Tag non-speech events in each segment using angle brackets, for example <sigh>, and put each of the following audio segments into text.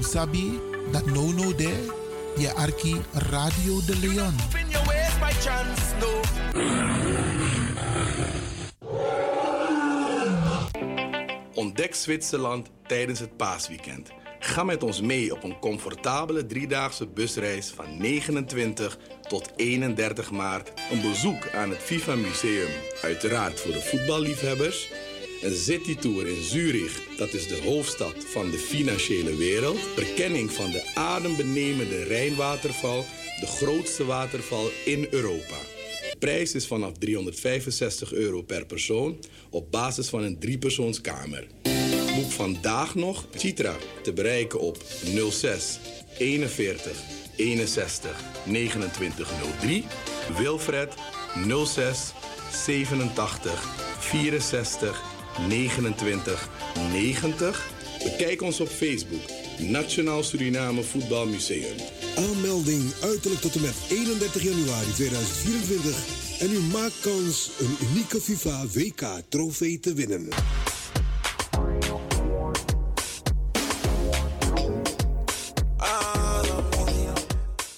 Sabi dat no no de je arki Radio de Leon. Ontdek Zwitserland tijdens het paasweekend. Ga met ons mee op een comfortabele driedaagse busreis van 29 tot 31 maart. Een bezoek aan het FIFA Museum, uiteraard voor de voetballiefhebbers. Een citytour in Zurich, dat is de hoofdstad van de financiële wereld. Verkenning van de adembenemende Rijnwaterval, de grootste waterval in Europa. Prijs is vanaf 365 euro per persoon op basis van een driepersoonskamer. Boek vandaag nog Citra te bereiken op 06 41 61 2903. Wilfred 06 87 64 29 90. Bekijk ons op Facebook. Nationaal Suriname Voetbalmuseum. Aanmelding uiterlijk tot en met 31 januari 2024. En u maakt kans een unieke FIFA WK trofee te winnen.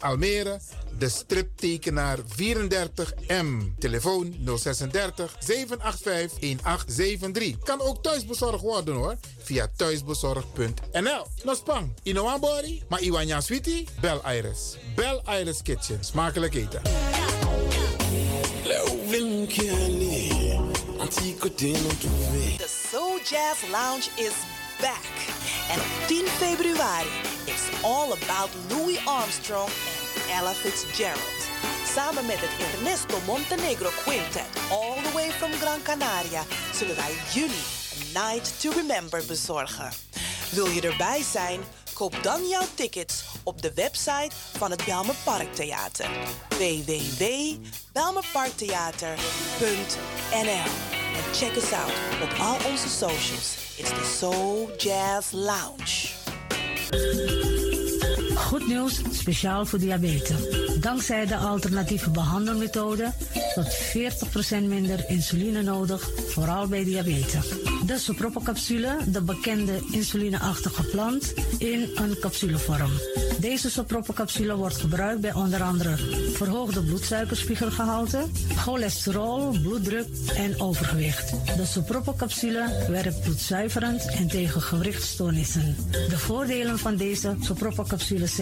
Almere, de striptekenaar 34M. Telefoon 036 785 1873. Kan ook thuisbezorgd worden hoor. Via thuisbezorgd.nl. No spang, Inoambori, maar Iwanya Sweetie? Bel Iris. Bel Iris Kitchen. Smakelijk eten. The Soul Jazz Lounge is back. En op 10 februari all about Louis Armstrong en Ella Fitzgerald. Samen met het Ernesto Montenegro Quintet, all the way from Gran Canaria, zullen wij jullie een Night to Remember bezorgen. Wil je erbij zijn? Koop dan jouw tickets op de website van het Belmer Parktheater. www.belmerparktheater.nl En check us out op al onze socials. It's the Soul Jazz Lounge. Goed nieuws, speciaal voor diabetes. Dankzij de alternatieve behandelmethode tot 40% minder insuline nodig, vooral bij diabetes. De soproppencapsule, de bekende insulineachtige plant, in een capsulevorm. Deze soproppencapsule wordt gebruikt bij onder andere verhoogde bloedsuikerspiegelgehalte, cholesterol, bloeddruk en overgewicht. De soproppencapsule werkt bloedzuiverend en tegen gewrichtstoornissen. De voordelen van deze soproppencapsules zijn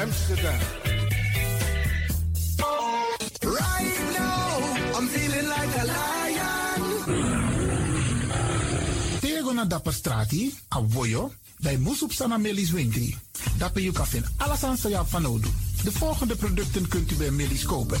Amsterdam. Right now, I'm feeling like a lion. Tego na dapper strati, a voyo, dai musup sana melis winkri. Dapper you kafin alasan sa ya fanodu. De volgende producten kunt u bij Millie's kopen.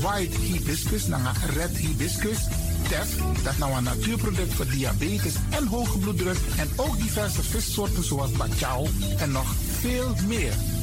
white hibiscus, naar red hibiscus, Tef, dat nou een natuurproduct voor diabetes en hoge bloeddruk. En ook diverse vissoorten zoals bachao en nog veel meer.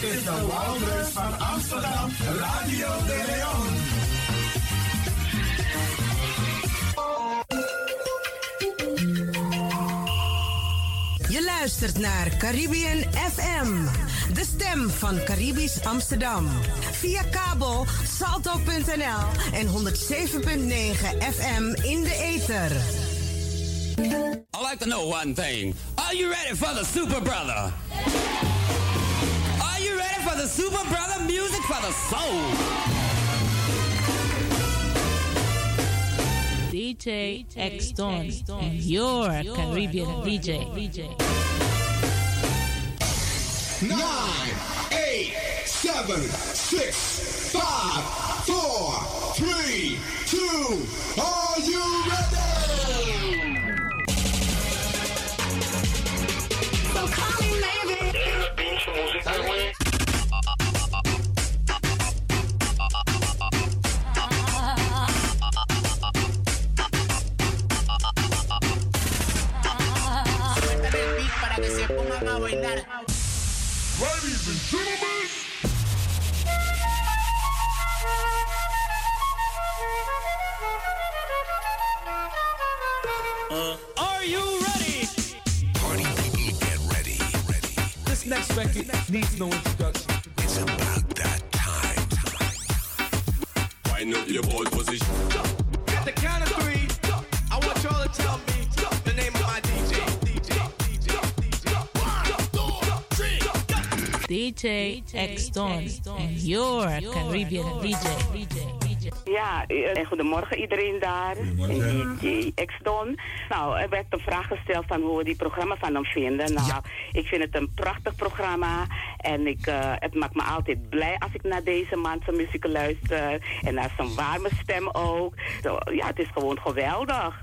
Dit is de Wouders van Amsterdam, Radio de Leon. Je luistert naar Caribbean FM, de stem van Caribisch Amsterdam. Via kabel salto.nl en 107.9 FM in de ether. I'd like to know one thing. Are you ready for the Super Brother? The Super Brother music for the soul? DJ X Don and your Caribbean DJ. Nine, eight, seven, six, five, four, three, two. Are you ready? So call me maybe. Wind up your ball position. At the count of three, DJ X Don and your Caribbean DJ. Ja, eh, goedemorgen iedereen daar. Goedemorgen. DJ X-Don. Nou, er werd een vraag gesteld van hoe we die programma van hem vinden. Nou, ik vind het een prachtig programma. En ik, eh, het maakt me altijd blij als ik naar deze man zijn muziek luister. En naar zijn warme stem ook. Zo, ja, het is gewoon geweldig.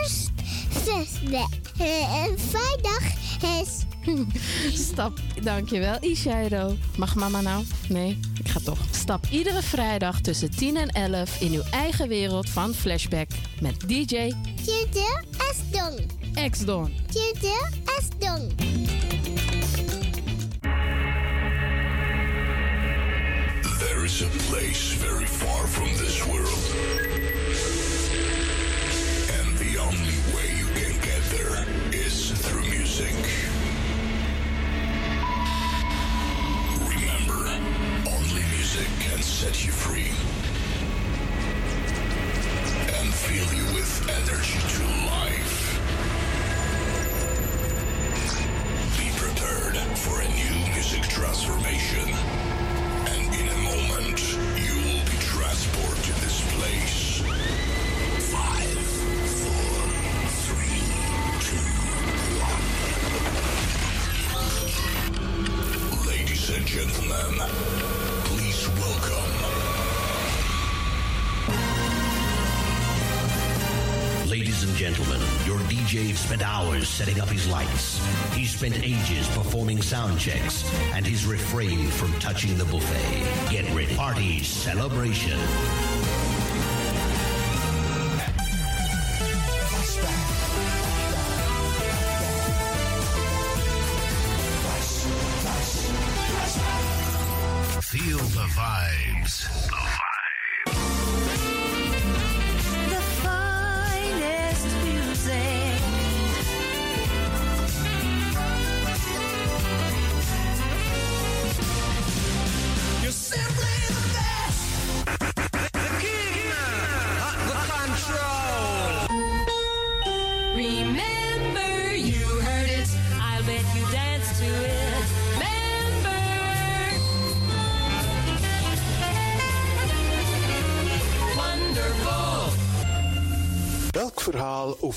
eerst zesde. En vrijdag is... <laughs> Stap, dankjewel Ishairo. Mag mama nou? Nee, ik ga toch. Stap iedere vrijdag tussen 10 en 11 in uw eigen wereld van Flashback met DJ Tjede Esdong. X-Don. Tjede Esdong. There is a place very far from this world. Music. Remember, only music can set you free. And fill you with energy to life. Be prepared for a new music transformation. Gentlemen, your DJ spent hours setting up his lights. He spent ages performing sound checks, and he's refrained from touching the buffet. Get ready. Party celebration.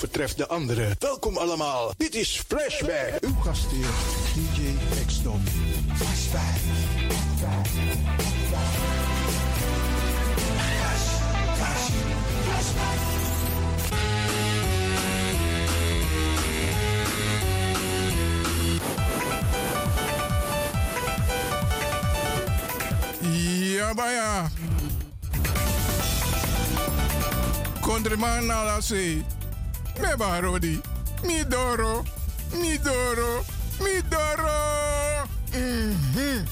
Overtreft de andere? Welkom allemaal, dit is Flashback. Uw gastheer, DJ X-Don. Flashback. Ja, baya. Kondreman ala se. Me barodi. Mi doro. Mi doro. Mi doro. Mhm.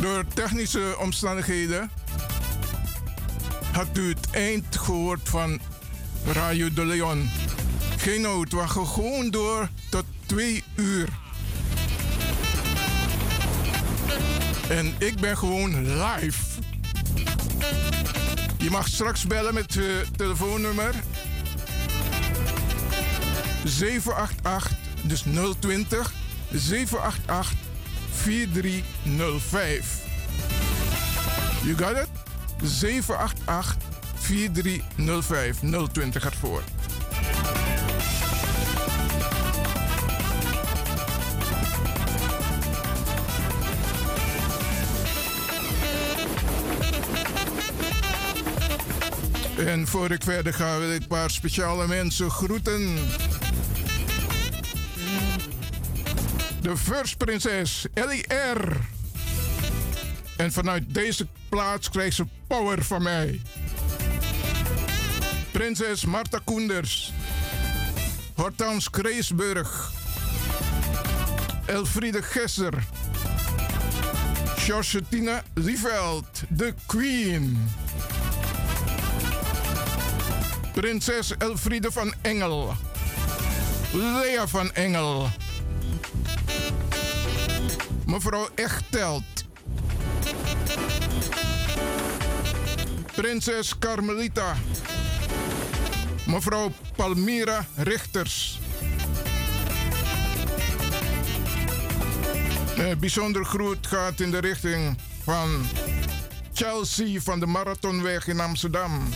Door technische omstandigheden had u het eind gehoord van Radio de Leon. Geen nood, we gaan gewoon door tot twee uur. En ik ben gewoon live. Je mag straks bellen met uh, telefoonnummer 788, dus 020 788 4305. You got it? 788 4305. 020 gaat voor. En voor ik verder ga, wil ik een paar speciale mensen groeten. De First Prinses Ellie R. En vanuit deze plaats krijgt ze power van mij. Prinses Marta Koenders. Hortans Kreesburg. Elfriede Gesser. Georgetine Lieveld, de Queen. Prinses Elfriede van Engel. Lea van Engel. Mevrouw Echtelt. Prinses Carmelita. Mevrouw Palmira Richters. Een bijzonder groet gaat in de richting van Chelsea van de Marathonweg in Amsterdam.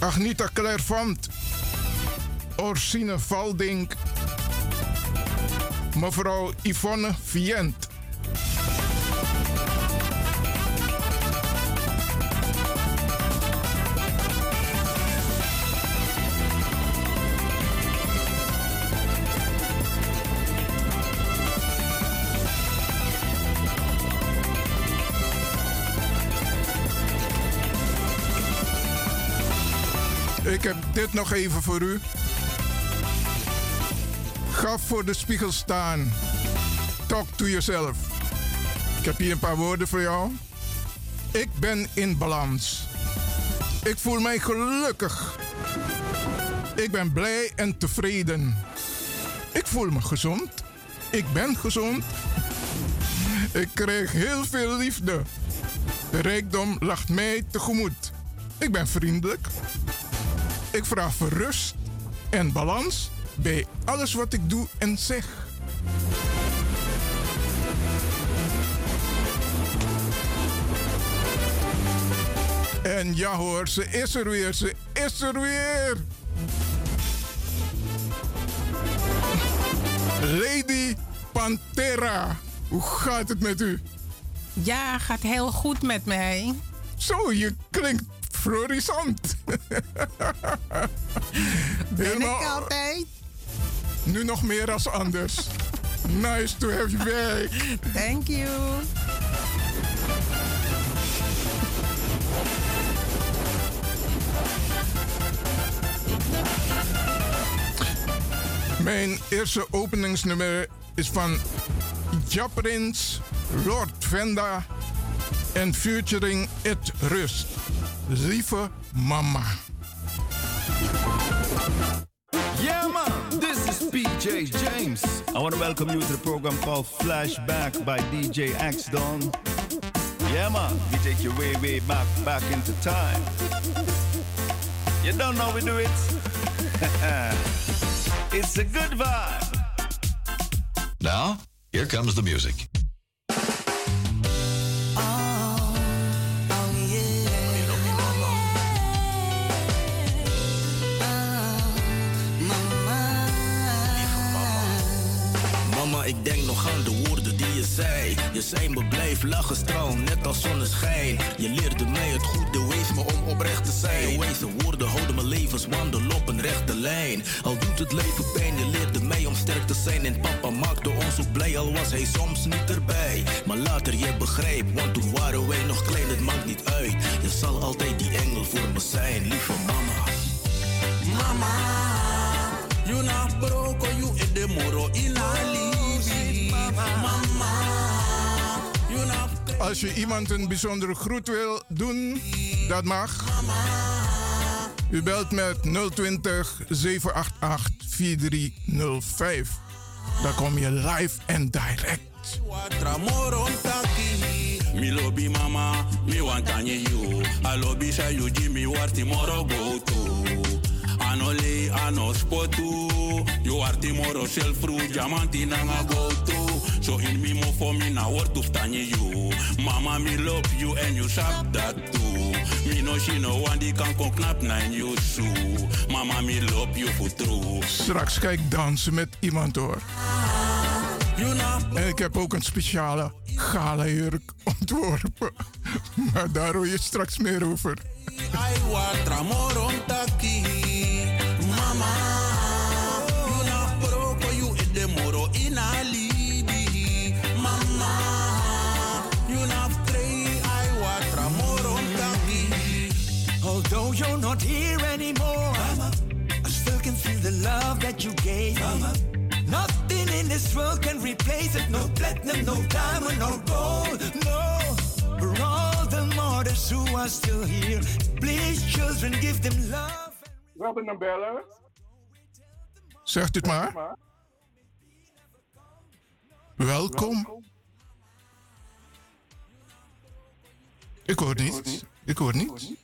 Agnita Clairvant. Orsine Valdink. Mevrouw Yvonne Vient. Dit nog even voor u. Ga voor de spiegel staan. Talk to yourself. Ik heb hier een paar woorden voor jou. Ik ben in balans. Ik voel mij gelukkig. Ik ben blij en tevreden. Ik voel me gezond. Ik ben gezond. Ik krijg heel veel liefde. De rijkdom lacht mij tegemoet. Ik ben vriendelijk. Ik vraag voor rust en balans bij alles wat ik doe en zeg. En ja hoor, ze is er weer, ze is er weer. Lady Pantera, hoe gaat het met u? Ja, gaat heel goed met mij. Zo, je klinkt florissant. Ben ik altijd. Nu nog meer als anders. Nice to have you back. Thank you. Mijn eerste openingsnummer is van Japrins, Lord Venda en featuring It Rust. Lieve mama. Yeah, man, this is PJ James. I want to welcome you to the program called Flashback by DJ X Don. Yeah, man, we take you way, way back, back into time. You don't know we do it? <laughs> it's a good vibe. Now, here comes the music. Denk nog aan de woorden die je zei. Je zei me blijf lachen, straal, net als zonneschijn. Je leerde mij het goede, wees me om oprecht te zijn. Je wijze woorden houden mijn levenswandel op een rechte lijn. Al doet het leven pijn, je leerde mij om sterk te zijn. En papa maakte ons ook blij, al was hij soms niet erbij. Maar later je begrijpt, want toen waren wij nog klein, het maakt niet uit. Je zal altijd die engel voor me zijn, lieve mama. Mama, you not broke, you in the moro in Als je iemand een bijzondere groet wil doen, dat mag. U belt met 020 788 4305. Dan kom je live en direct. Mi lobby mama, mi wantanye you. I lobby say you give me what tomorrow go to. Anole ano spotu. You tomorrow self fruit diamanti go. So in me mo for me na word of tanye you. Mama me love you and you sap that too. Me no she no one die kan kon knap nine you so. Mama me love you for true. Straks ik dansen met iemand hoor. En ik heb ook een speciale gala-jurk ontworpen. <laughs> Maar daar hoor je straks meer over. Not here anymore, Mama, I still can feel the love that you gave Mama. Nothing in this world can replace it. No platinum, no diamond, no gold, no. For all the martyrs who are still here, please, children, give them love. Een beller. Zegt het maar. Welkom. Ik hoor niet. Ik hoor niet.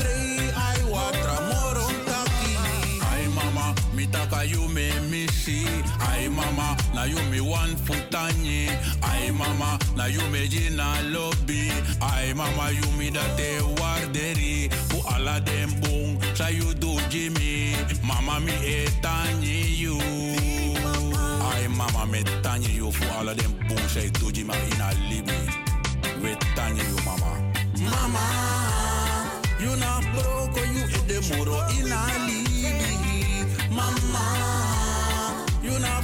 Pray. I want tramoron taki. Ay mama, mi taka you me missy. Ay mama, na you me one futanye. Ay mama, na you me jina lobby. Ay mama, you me da te warderi. Fu ala dem boom, sa you do Jimmy. Mama mi etanye you. Ay mama me tanye you fu ala dem boom, say do Jimmy in a libi. We mama. Mama, you na broke you in the muro in a libi. Mama, you na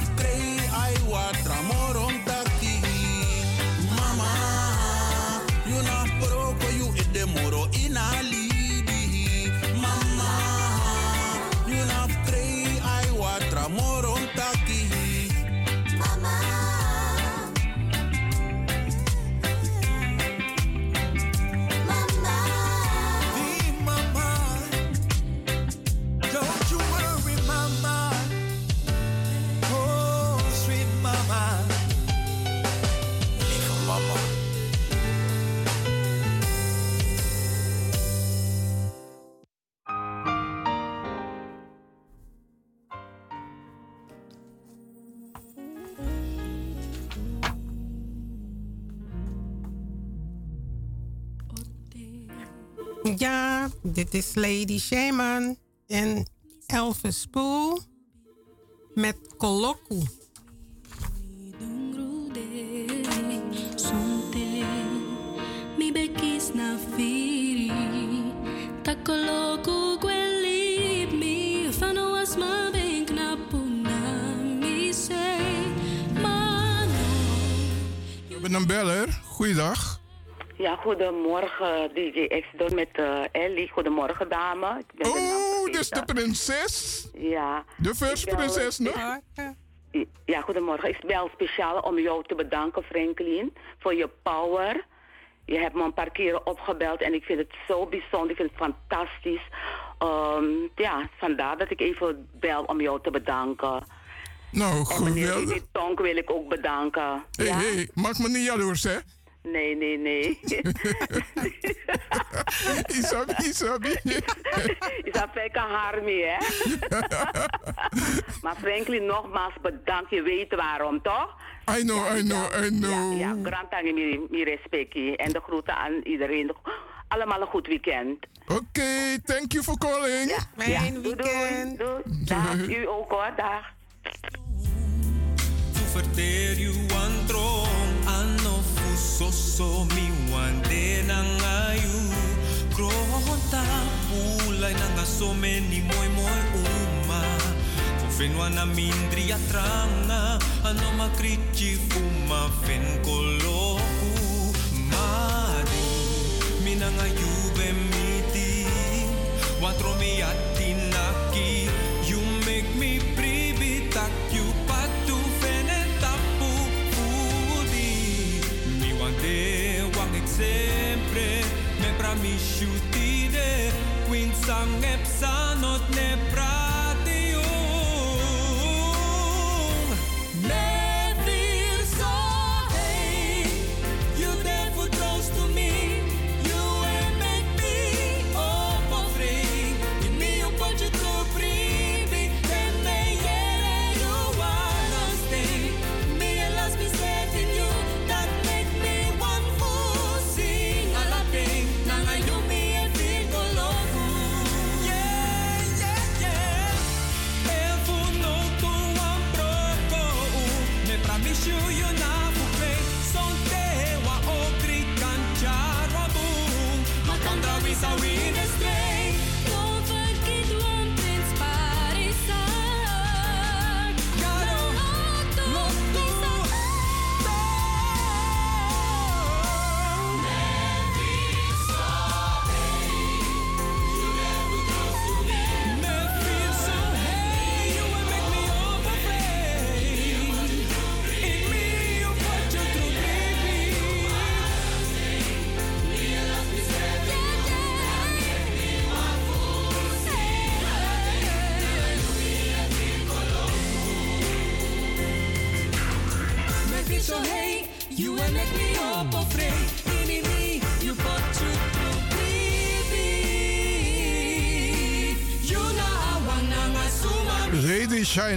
dit is Lady Shaman en Elvis Spoel met Koloku. We hebben een beller. Goeiedag. Ja, goedemorgen DJ X met eh, Ellie. Goedemorgen dame. Ik ben Oh, dus de prinses. Ja. De first prinses nog. Ja, goedemorgen. Ik bel speciaal om jou te bedanken, Franklin, voor je power. Je hebt me een paar keren opgebeld en ik vind het zo bijzonder. Ik vind het fantastisch. Ehm, ja, vandaar dat ik even bel om jou te bedanken. Nou, En meneer geweldig. Didi Tonk wil ik ook bedanken. Hé, ja? hé, maak me niet jaloers, hè? Nee, nee, nee. <laughs> Isabi, Isabi. Isabi kan haar mee, hè? <laughs> maar Franklin, nogmaals bedankt. Je weet waarom, toch? I know, I know, I know. Ja, grand aan je mi respectie. En de groeten aan iedereen. Allemaal een goed weekend. Oké, thank you for calling. Ja, Fijn doei, weekend. Doei, doei. Dag, u ook hoor, dag. verter you one throng ano fuso so mi wande na ngayu. Kronta pulay na nga so many moy moy uma. Fenwa na mindri atranga ano makrichi fuma fen koloku. Mari minanga yube miti. Watro wande wang ik sempre me pra mi shutide quin sang epsanot ne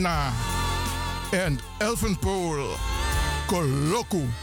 Lady China en Elvenpool. Koloku.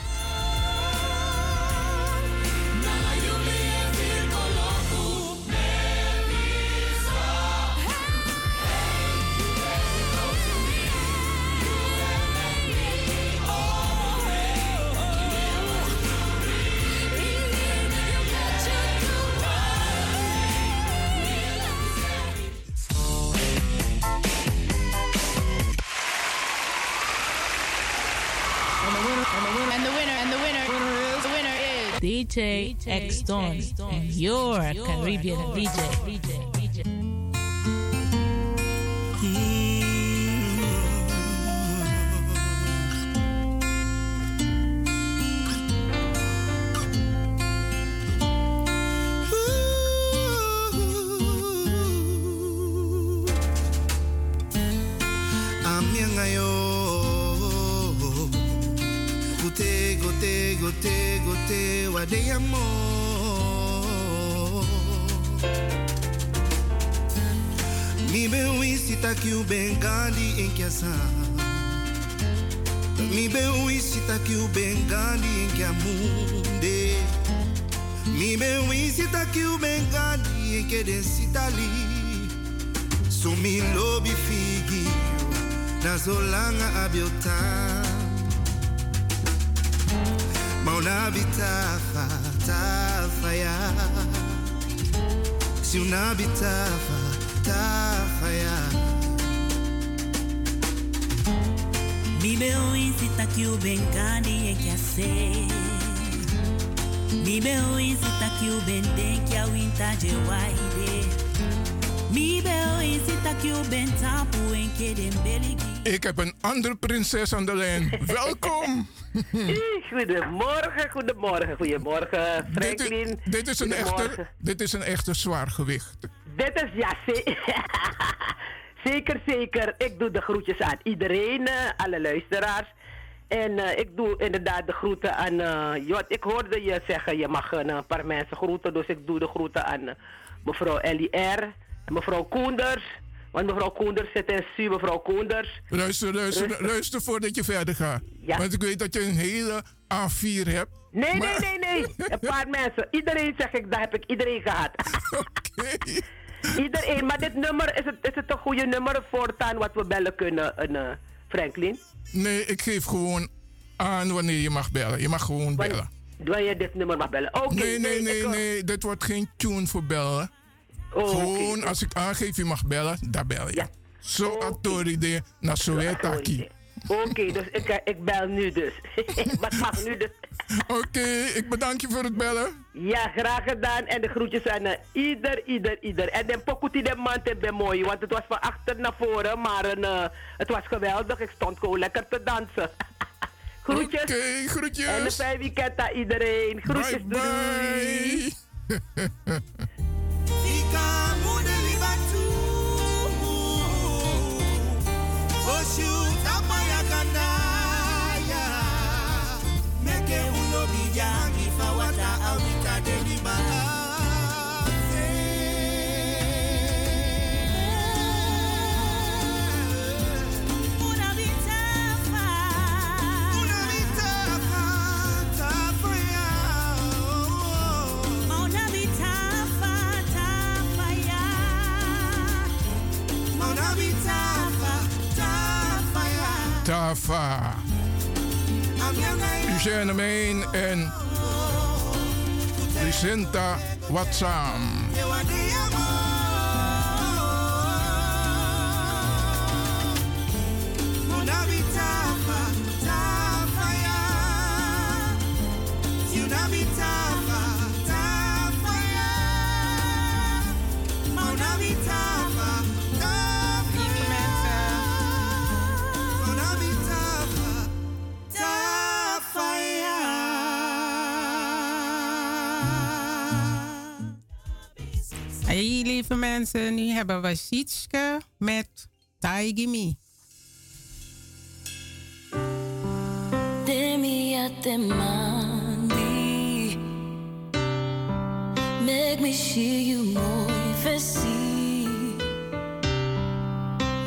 And the winner, and the winner, and the winner, is, the winner is DJ X Don and your Caribbean DJ. Amianga wisi taki u ben in kiasa Mi ben wisi taki u ben gandi in kia munde Mi ben wisi taki u ben gandi in kia den sitali So mi lobi figi na zo langa abiota. Mauna bitafa tafa ya. Si una bitafa tafa ya Mi beo isi takiu benkani e kia se Mi beo isi takiu benden kia winta je waide Mi beo isi takiu ben tapu beligi Ik heb een andere prinses aan de lijn. <laughs> Welkom. Goedemorgen, goedemorgen, goedemorgen, Franklin. Dit, dit, is een echte, dit is een echte zwaar gewicht. Dit is, ja, ze- <laughs> zeker, zeker. Ik doe de groetjes aan iedereen, eh, alle luisteraars. En eh, ik doe inderdaad de groeten aan. Jot, ik hoorde je zeggen, je mag een paar mensen groeten. Dus ik doe de groeten aan mevrouw Ellie R. En mevrouw Koenders. Want mevrouw Koenders zit in Su, mevrouw Koenders. Luister, luister, luister voordat je verder gaat. Ja. Want ik weet dat je een hele A4 hebt. Nee, Maar- nee, nee, nee. Een paar <laughs> mensen. Iedereen zeg ik, daar heb ik iedereen gehad. Iedereen. Maar dit nummer, is het, is het een goede nummer voortaan wat we bellen kunnen, een, eh, Franklin? Nee, ik geef gewoon aan wanneer je mag bellen. Je mag gewoon bellen. Wanneer je dit nummer mag bellen. Oké. nee, nee, nee, ik, eh, nee. Dit wordt geen tune voor bellen. Oh, gewoon als ik aangeef je mag bellen, dan bel je. Zo attori de na soetaki. Oké, dus ik, eh, ik bel nu dus. <laughs> Wat mag nu dus? Oké, ik bedank je voor het bellen. Ja, graag gedaan. En de groetjes aan eh, ieder, ieder, ieder. En de pokuti de man te mooi, want het was van achter naar voren, maar een, eh, het was geweldig. Ik stond gewoon lekker te dansen. <laughs> groetjes. Oké, groetjes. En een fijn weekend aan iedereen. Groetjes, Bye, doei. Oshu tapaya kandaya Meke uno bijangi fawata awita deliba Tafa. Eugène Meen en Vicenta Watsam. Lieve mensen, nu hebben we Sietske met Taigimi. Demi a te mandi Make me see you more fancy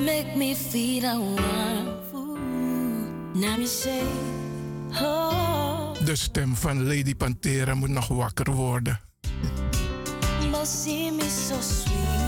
Make me feel I want food Now me say Oh De stem van Lady Pantera moet nog wakker worden. See me so sweetie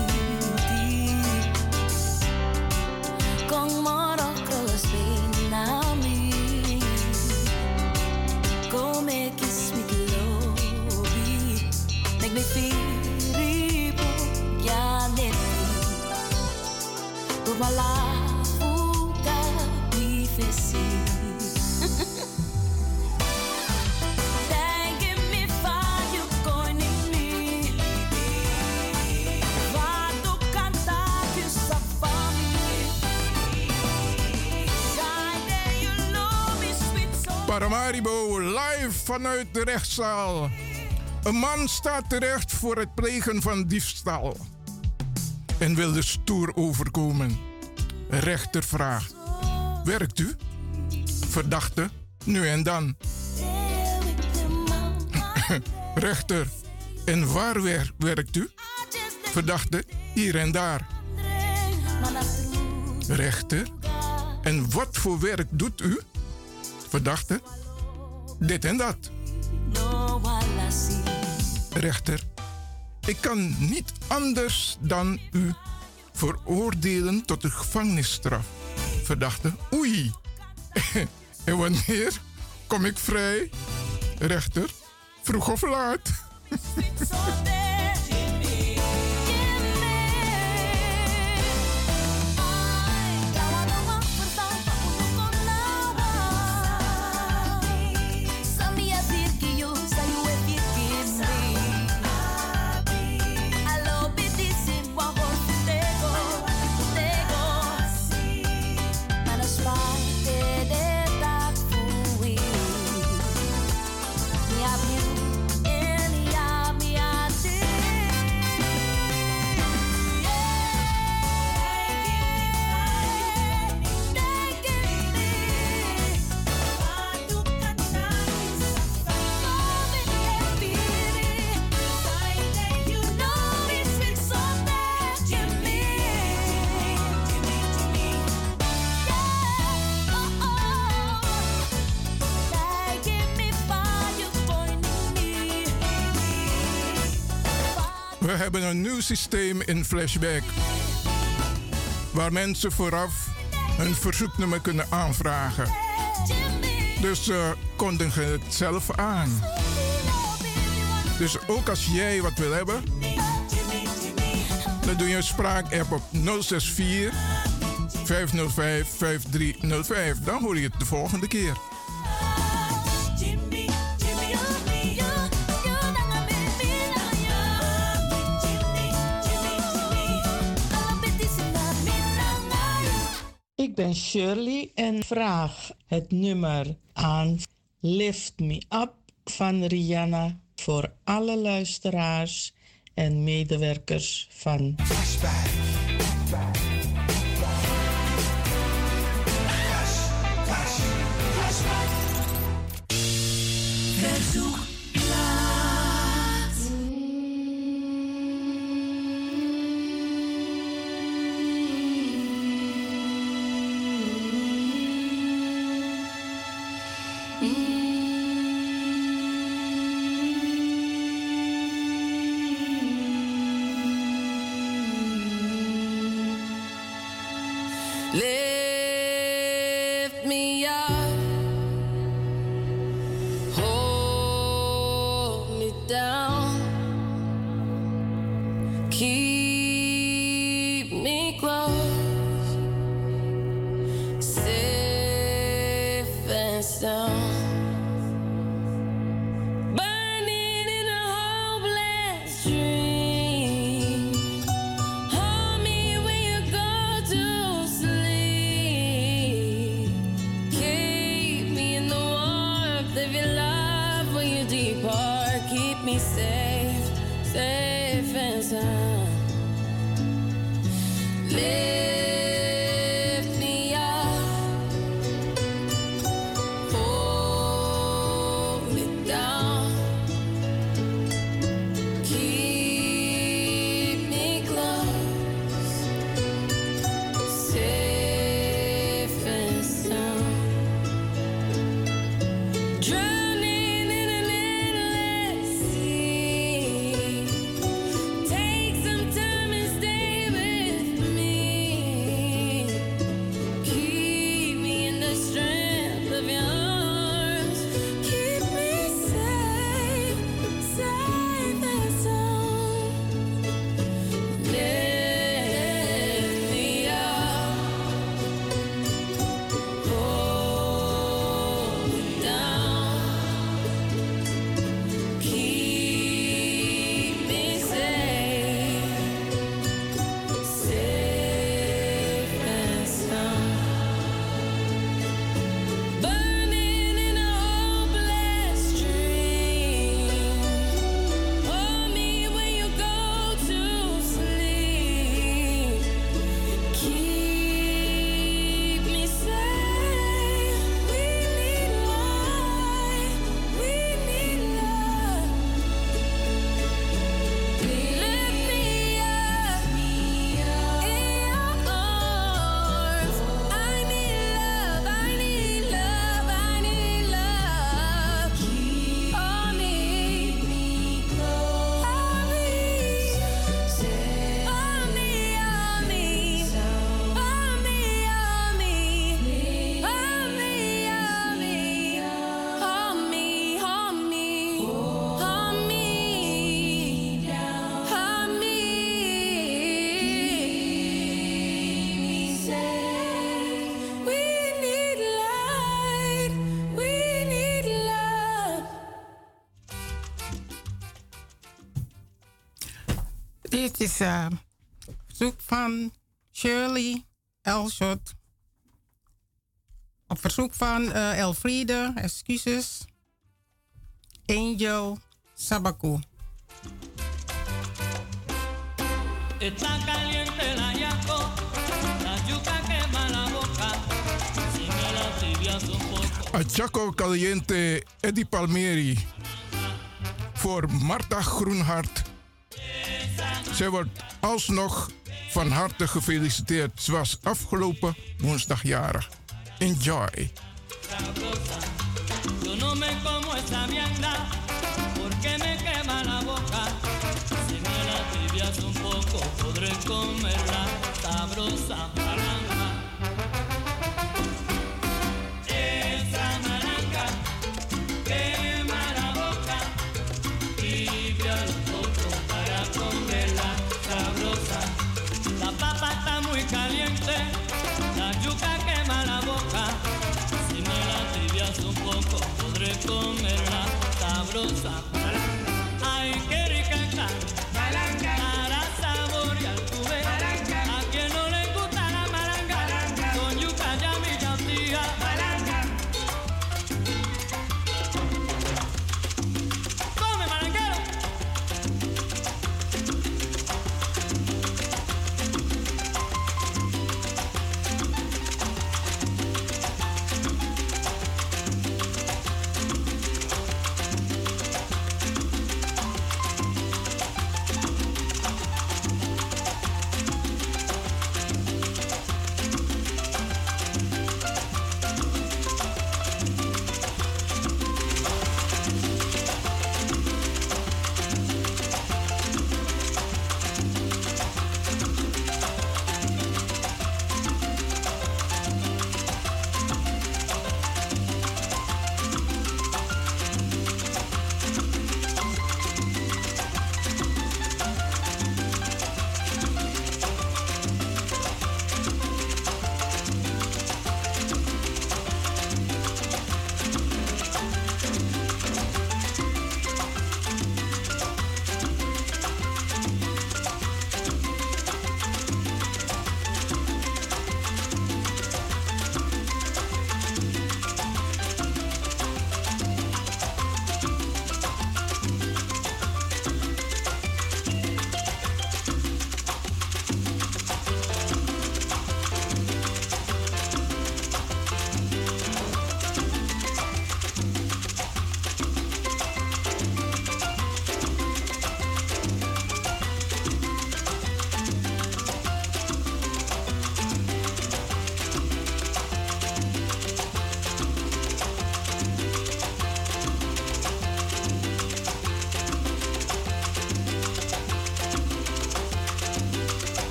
Paramaribo live vanuit de rechtszaal. Een man staat terecht voor het plegen van diefstal. En wil er stoer overkomen. Rechter vraagt: Werkt u? Verdachte, nu en dan. <laughs> Rechter, en waar wer- werkt u? Verdachte, hier en daar. Rechter, en wat voor werk doet u? Verdachte, dit en dat. Rechter, ik kan niet anders dan u veroordelen tot de gevangenisstraf. Verdachte, oei. <laughs> en wanneer kom ik vrij? Rechter, vroeg of laat. <laughs> een nieuw systeem in Flashback. Waar mensen vooraf een verzoeknummer kunnen aanvragen. Dus uh, kondigen het zelf aan. Dus ook als jij wat wil hebben, dan doe je een spraak-app op 064 505 5305. Dan hoor je het de volgende keer. Shirley en vraag het nummer aan Lift Me Up van Rihanna voor alle luisteraars en medewerkers van. Is eh verzoek van Shirley Elshot. Op verzoek van eh Elfriede, excuses. Angel Sabaku. Está caliente la yaco, la yuca quema la boca. Si me la tibias un poco. A Jaco Caliente Eddie Palmieri. Voor Marta Groenhart. Zij wordt alsnog van harte gefeliciteerd. Ze was afgelopen woensdag jarig. Enjoy. Caliente, la yuca quema la boca. Si me la tibias un poco, podré comerla sabrosa.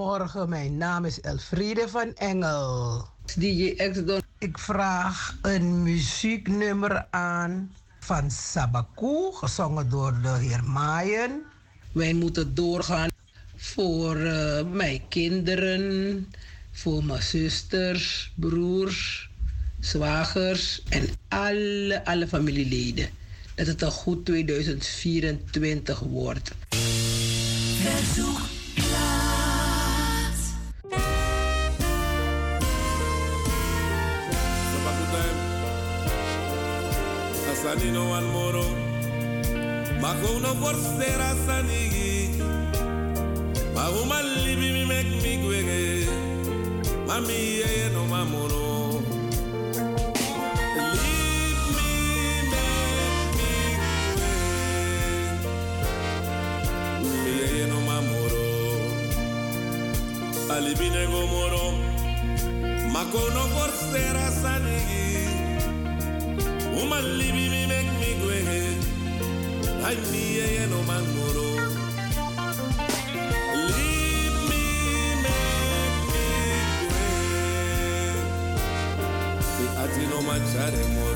Goedemorgen, mijn naam is Elfriede van Engel. DJ X-Don. Ik vraag een muzieknummer aan van Sabaku, gezongen door de heer Maaien. Wij moeten doorgaan voor eh, mijn kinderen, voor mijn zusters, broers, zwagers en alle, alle familieleden. Dat het een goed 2024 wordt. Verzoek Asani no one moro Mako no forcera sanigi Mago malibi mi mek mi gwege gwe Mi yeye no mamoro Alibi nego moro Mako no forcera Woman libi mi make me go ahead. I need a no man moro. Leave me, make me go ahead. The ati no machare moro.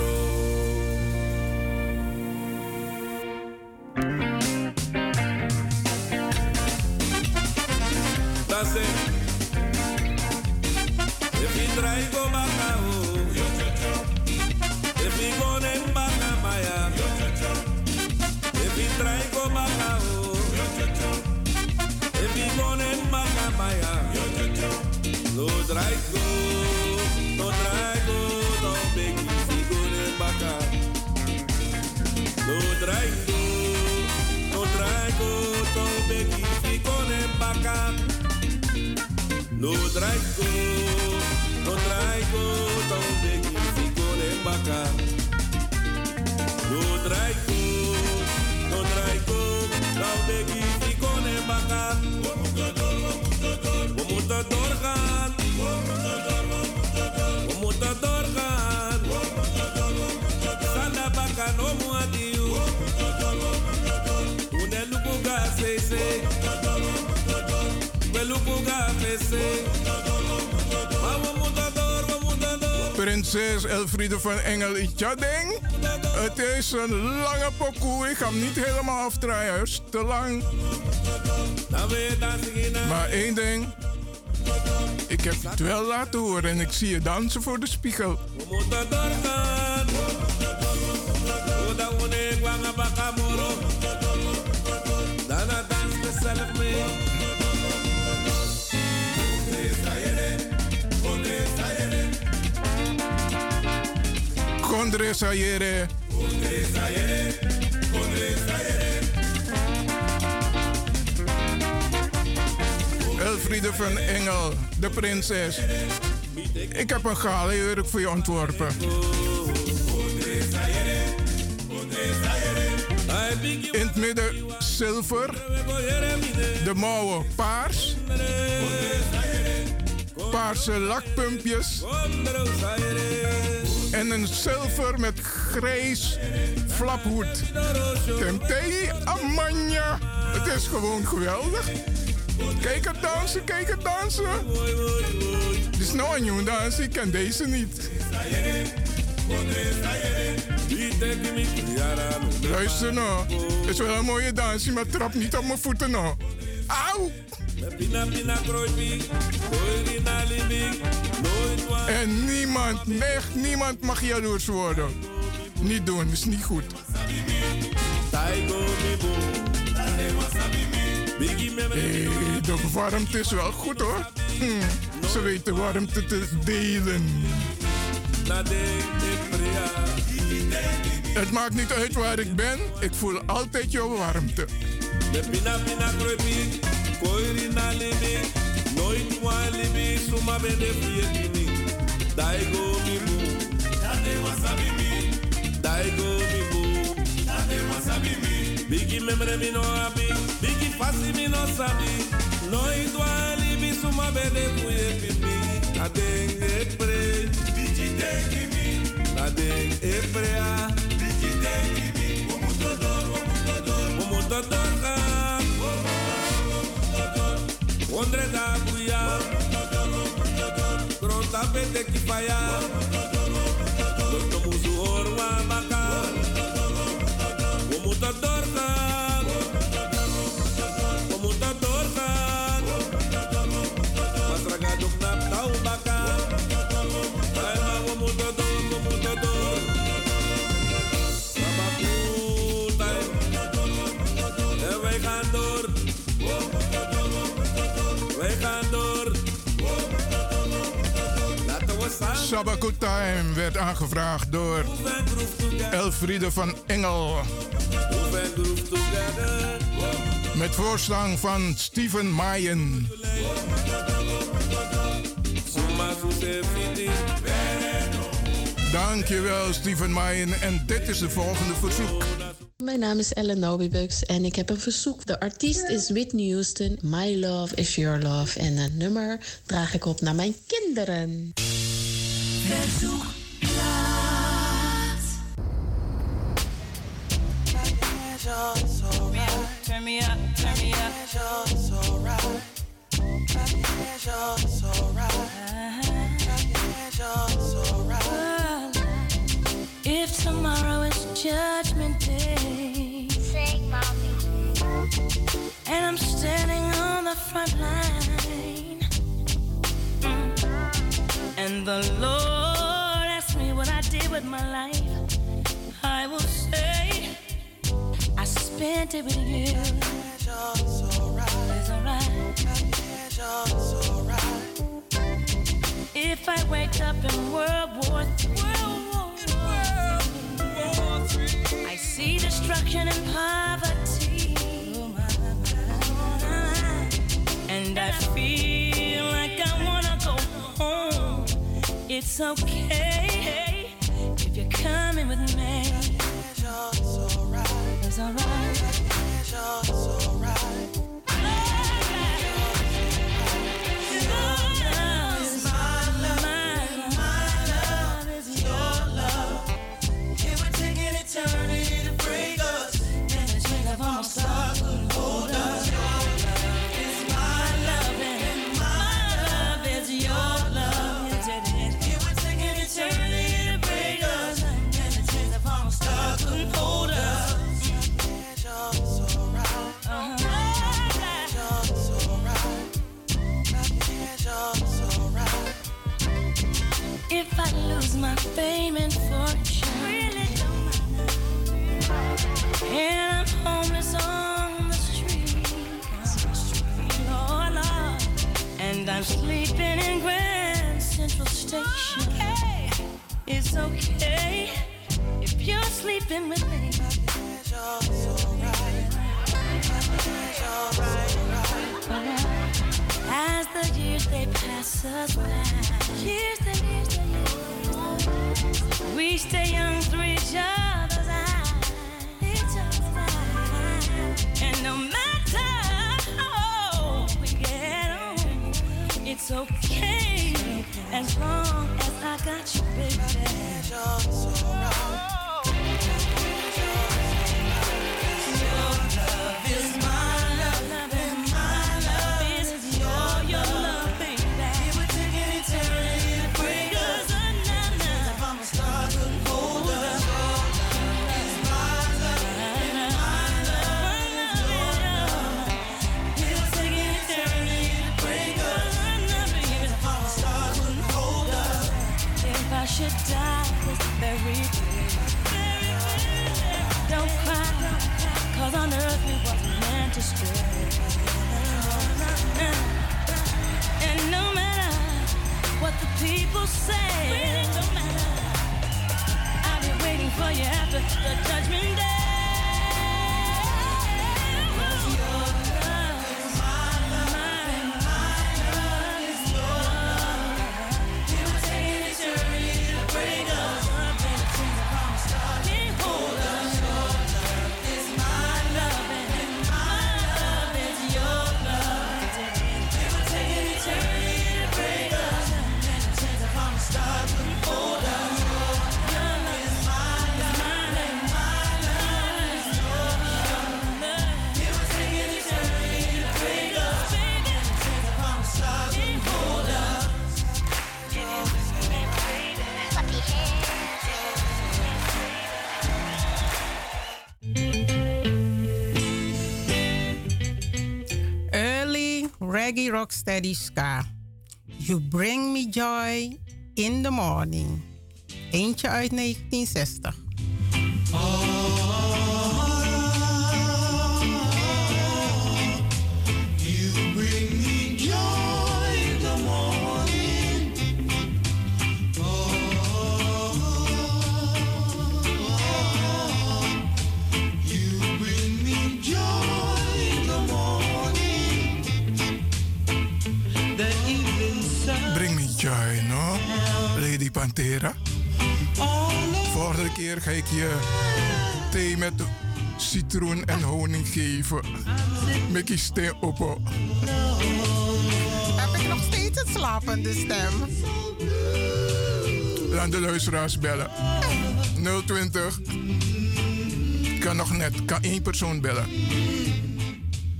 Prinses Elfriede van Engel Itjading. Het is een lange pokoe. Ik ga hem niet helemaal afdraaien. Hij is te lang. Maar één ding. Ik heb het wel laten horen en ik zie je dansen voor de spiegel. Dana dans mezelf mee. Kondre Sayere. Elfriede van Engel, de prinses. Ik heb een galenjurk voor je ontworpen. In het midden zilver, de mouwen paars, paarse lakpumpjes en een zilver met grijs flaphoed. Tempei Amanja, het is gewoon geweldig. Kijk het dansen, kijk het dansen. Dit is nou een nieuwe dans, ik ken deze niet. Luister nou, het is wel een mooie dansje, maar trap niet op mijn voeten nou. Auw! En niemand, echt niemand mag jaloers worden. Niet doen, is niet goed. Hey, de warmte is wel goed hoor. Hm, ze weten warmte te delen. Het maakt niet uit waar ik ben, ik voel altijd jouw warmte. De pina pina kroipi, koiri na libi, nooit wa libi, suma bende fiye kini. Daigo mi bu, dade wasabi mi. Daigo mi bu, dade wasabi mi. Bigi memre mi no abi, bigi fasi mi no sabi. Nooit wa libi, suma bende fiye kini. Epre, bigi dengi mi. Adeng epre a, bigi dengi mi. Moeten door, we moeten doorgaan. Ondre da grota pete kipaya, Sabaku Time werd aangevraagd door Elfriede van Engel. Met voorslang van Steven fiti. Dankjewel Steven Maaien. En dit is de volgende verzoek. Mijn naam is Ellen Nobibux en ik heb een verzoek. De artiest is Whitney Houston. My love is your love. En een nummer draag ik op naar mijn kinderen. Verzoek Turn me up, turn me up. If tomorrow is judgment day, sing, mommy. And I'm standing on the front line. And the Lord asks me what I did with my life, I will say I spent it with you. It's alright. if I wake up in World War III. I see destruction and poverty. And I feel It's okay if you're coming with me. It's alright. It's alright. If my fame and fortune, really. And I'm homeless on the street, Lord, Lord. and I'm sleeping in Grand Central Station. Okay. It's okay if you're sleeping with me. As the years they pass us by, years the years the years, we stay young through each other's eyes, and no matter how we get on, it's okay. As long as I got you, baby. Wasn't meant to stray. And no matter what the people say, really don't matter. I'll be waiting for you after the judgment day. Rocksteady ska. You bring me joy in the morning. Eentje uit 1960. Geven. Mickey steen op. Heb ik nog steeds een slapende stem? Laat de luisteraars bellen. 020. Kan nog net, kan één persoon bellen.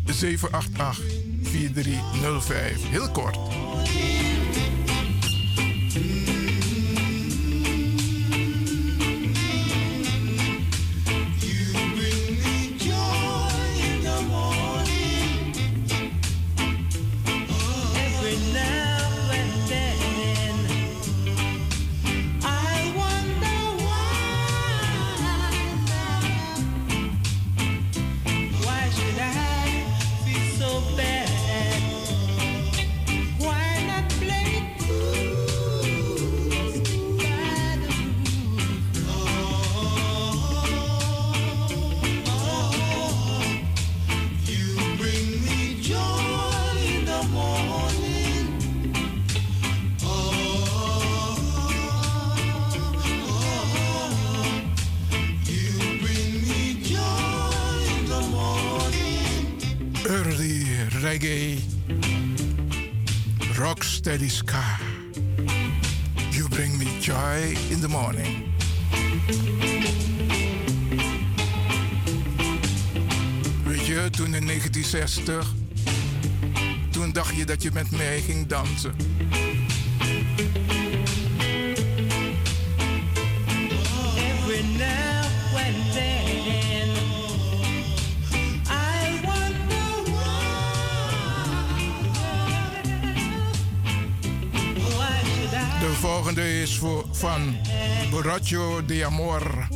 788 4305. Heel kort. Steady ska. You bring me joy in the morning. Weet je, toen in 1960, toen dacht je dat je met mij ging dansen. Van Borracho de Amor.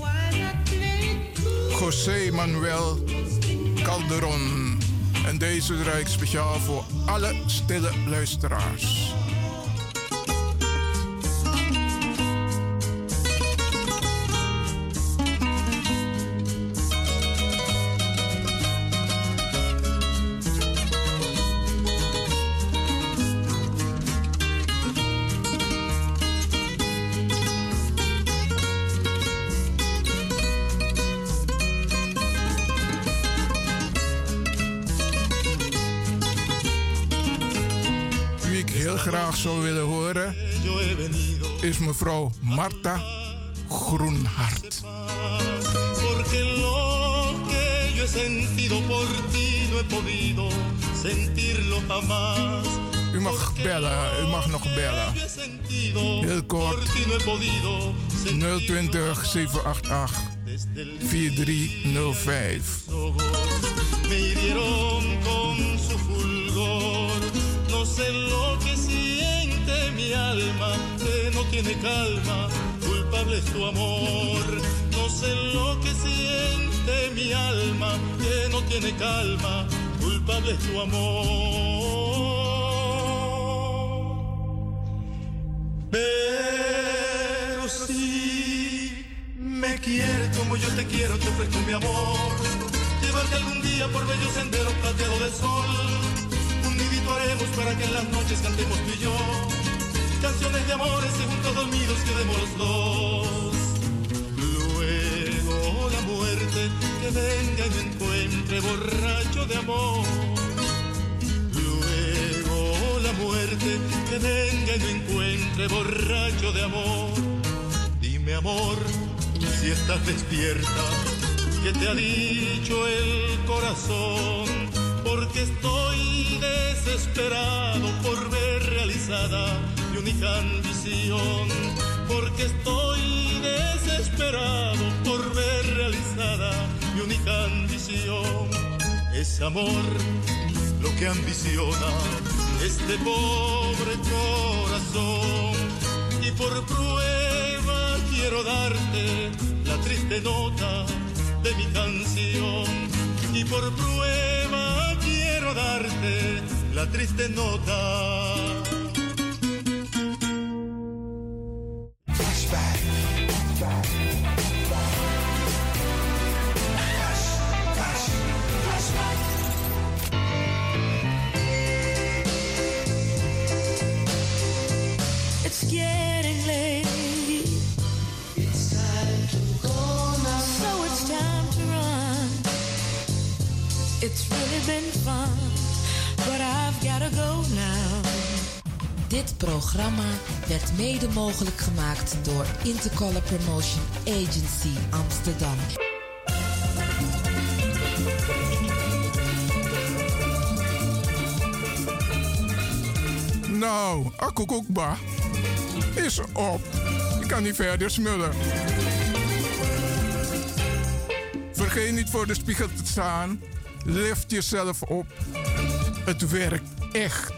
José Manuel Calderon. En deze draai ik speciaal voor alle stille luisteraars. Zou willen horen is mevrouw Marta Groenhart. U mag bellen, u mag nog bellen. Heel kort. 020 788 4305. Tiene calma. Culpable es tu amor. No sé lo que siente mi alma, que no tiene calma. Culpable es tu amor. Amor. Luego la muerte que venga y me encuentre borracho de amor. Dime amor, si estás despierta, que te ha dicho el corazón, porque estoy desesperado por ver realizada mi única ambición, porque estoy desesperado por ver realizada mi única ambición. Es amor lo que ambiciona este pobre corazón y por prueba quiero darte la triste nota de mi canción y por prueba quiero darte la triste nota. Programma werd mede mogelijk gemaakt door Intercolor Promotion Agency Amsterdam. Nou, akkoekokba is op. Je kan niet verder smullen. Vergeet niet voor de spiegel te staan. Lift jezelf op. Het werkt echt.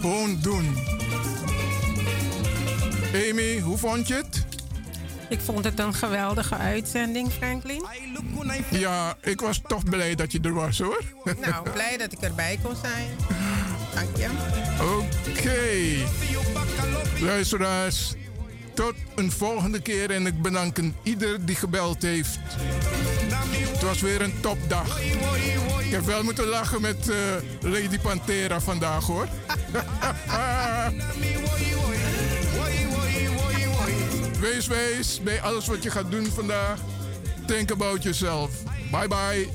Gewoon doen. Amy, hoe vond je het? Ik vond het een geweldige uitzending, Franklin. Ja, ik was toch blij dat je er was hoor. <laughs> Nou, blij dat ik erbij kon zijn. Dank je. Oké. Luisteraars, tot een volgende keer en ik bedank ieder die gebeld heeft. Het was weer een topdag. Ik heb wel moeten lachen met eh, Lady Pantera vandaag hoor. <laughs> wees wees bij alles wat je gaat doen vandaag. Think about yourself. Bye bye.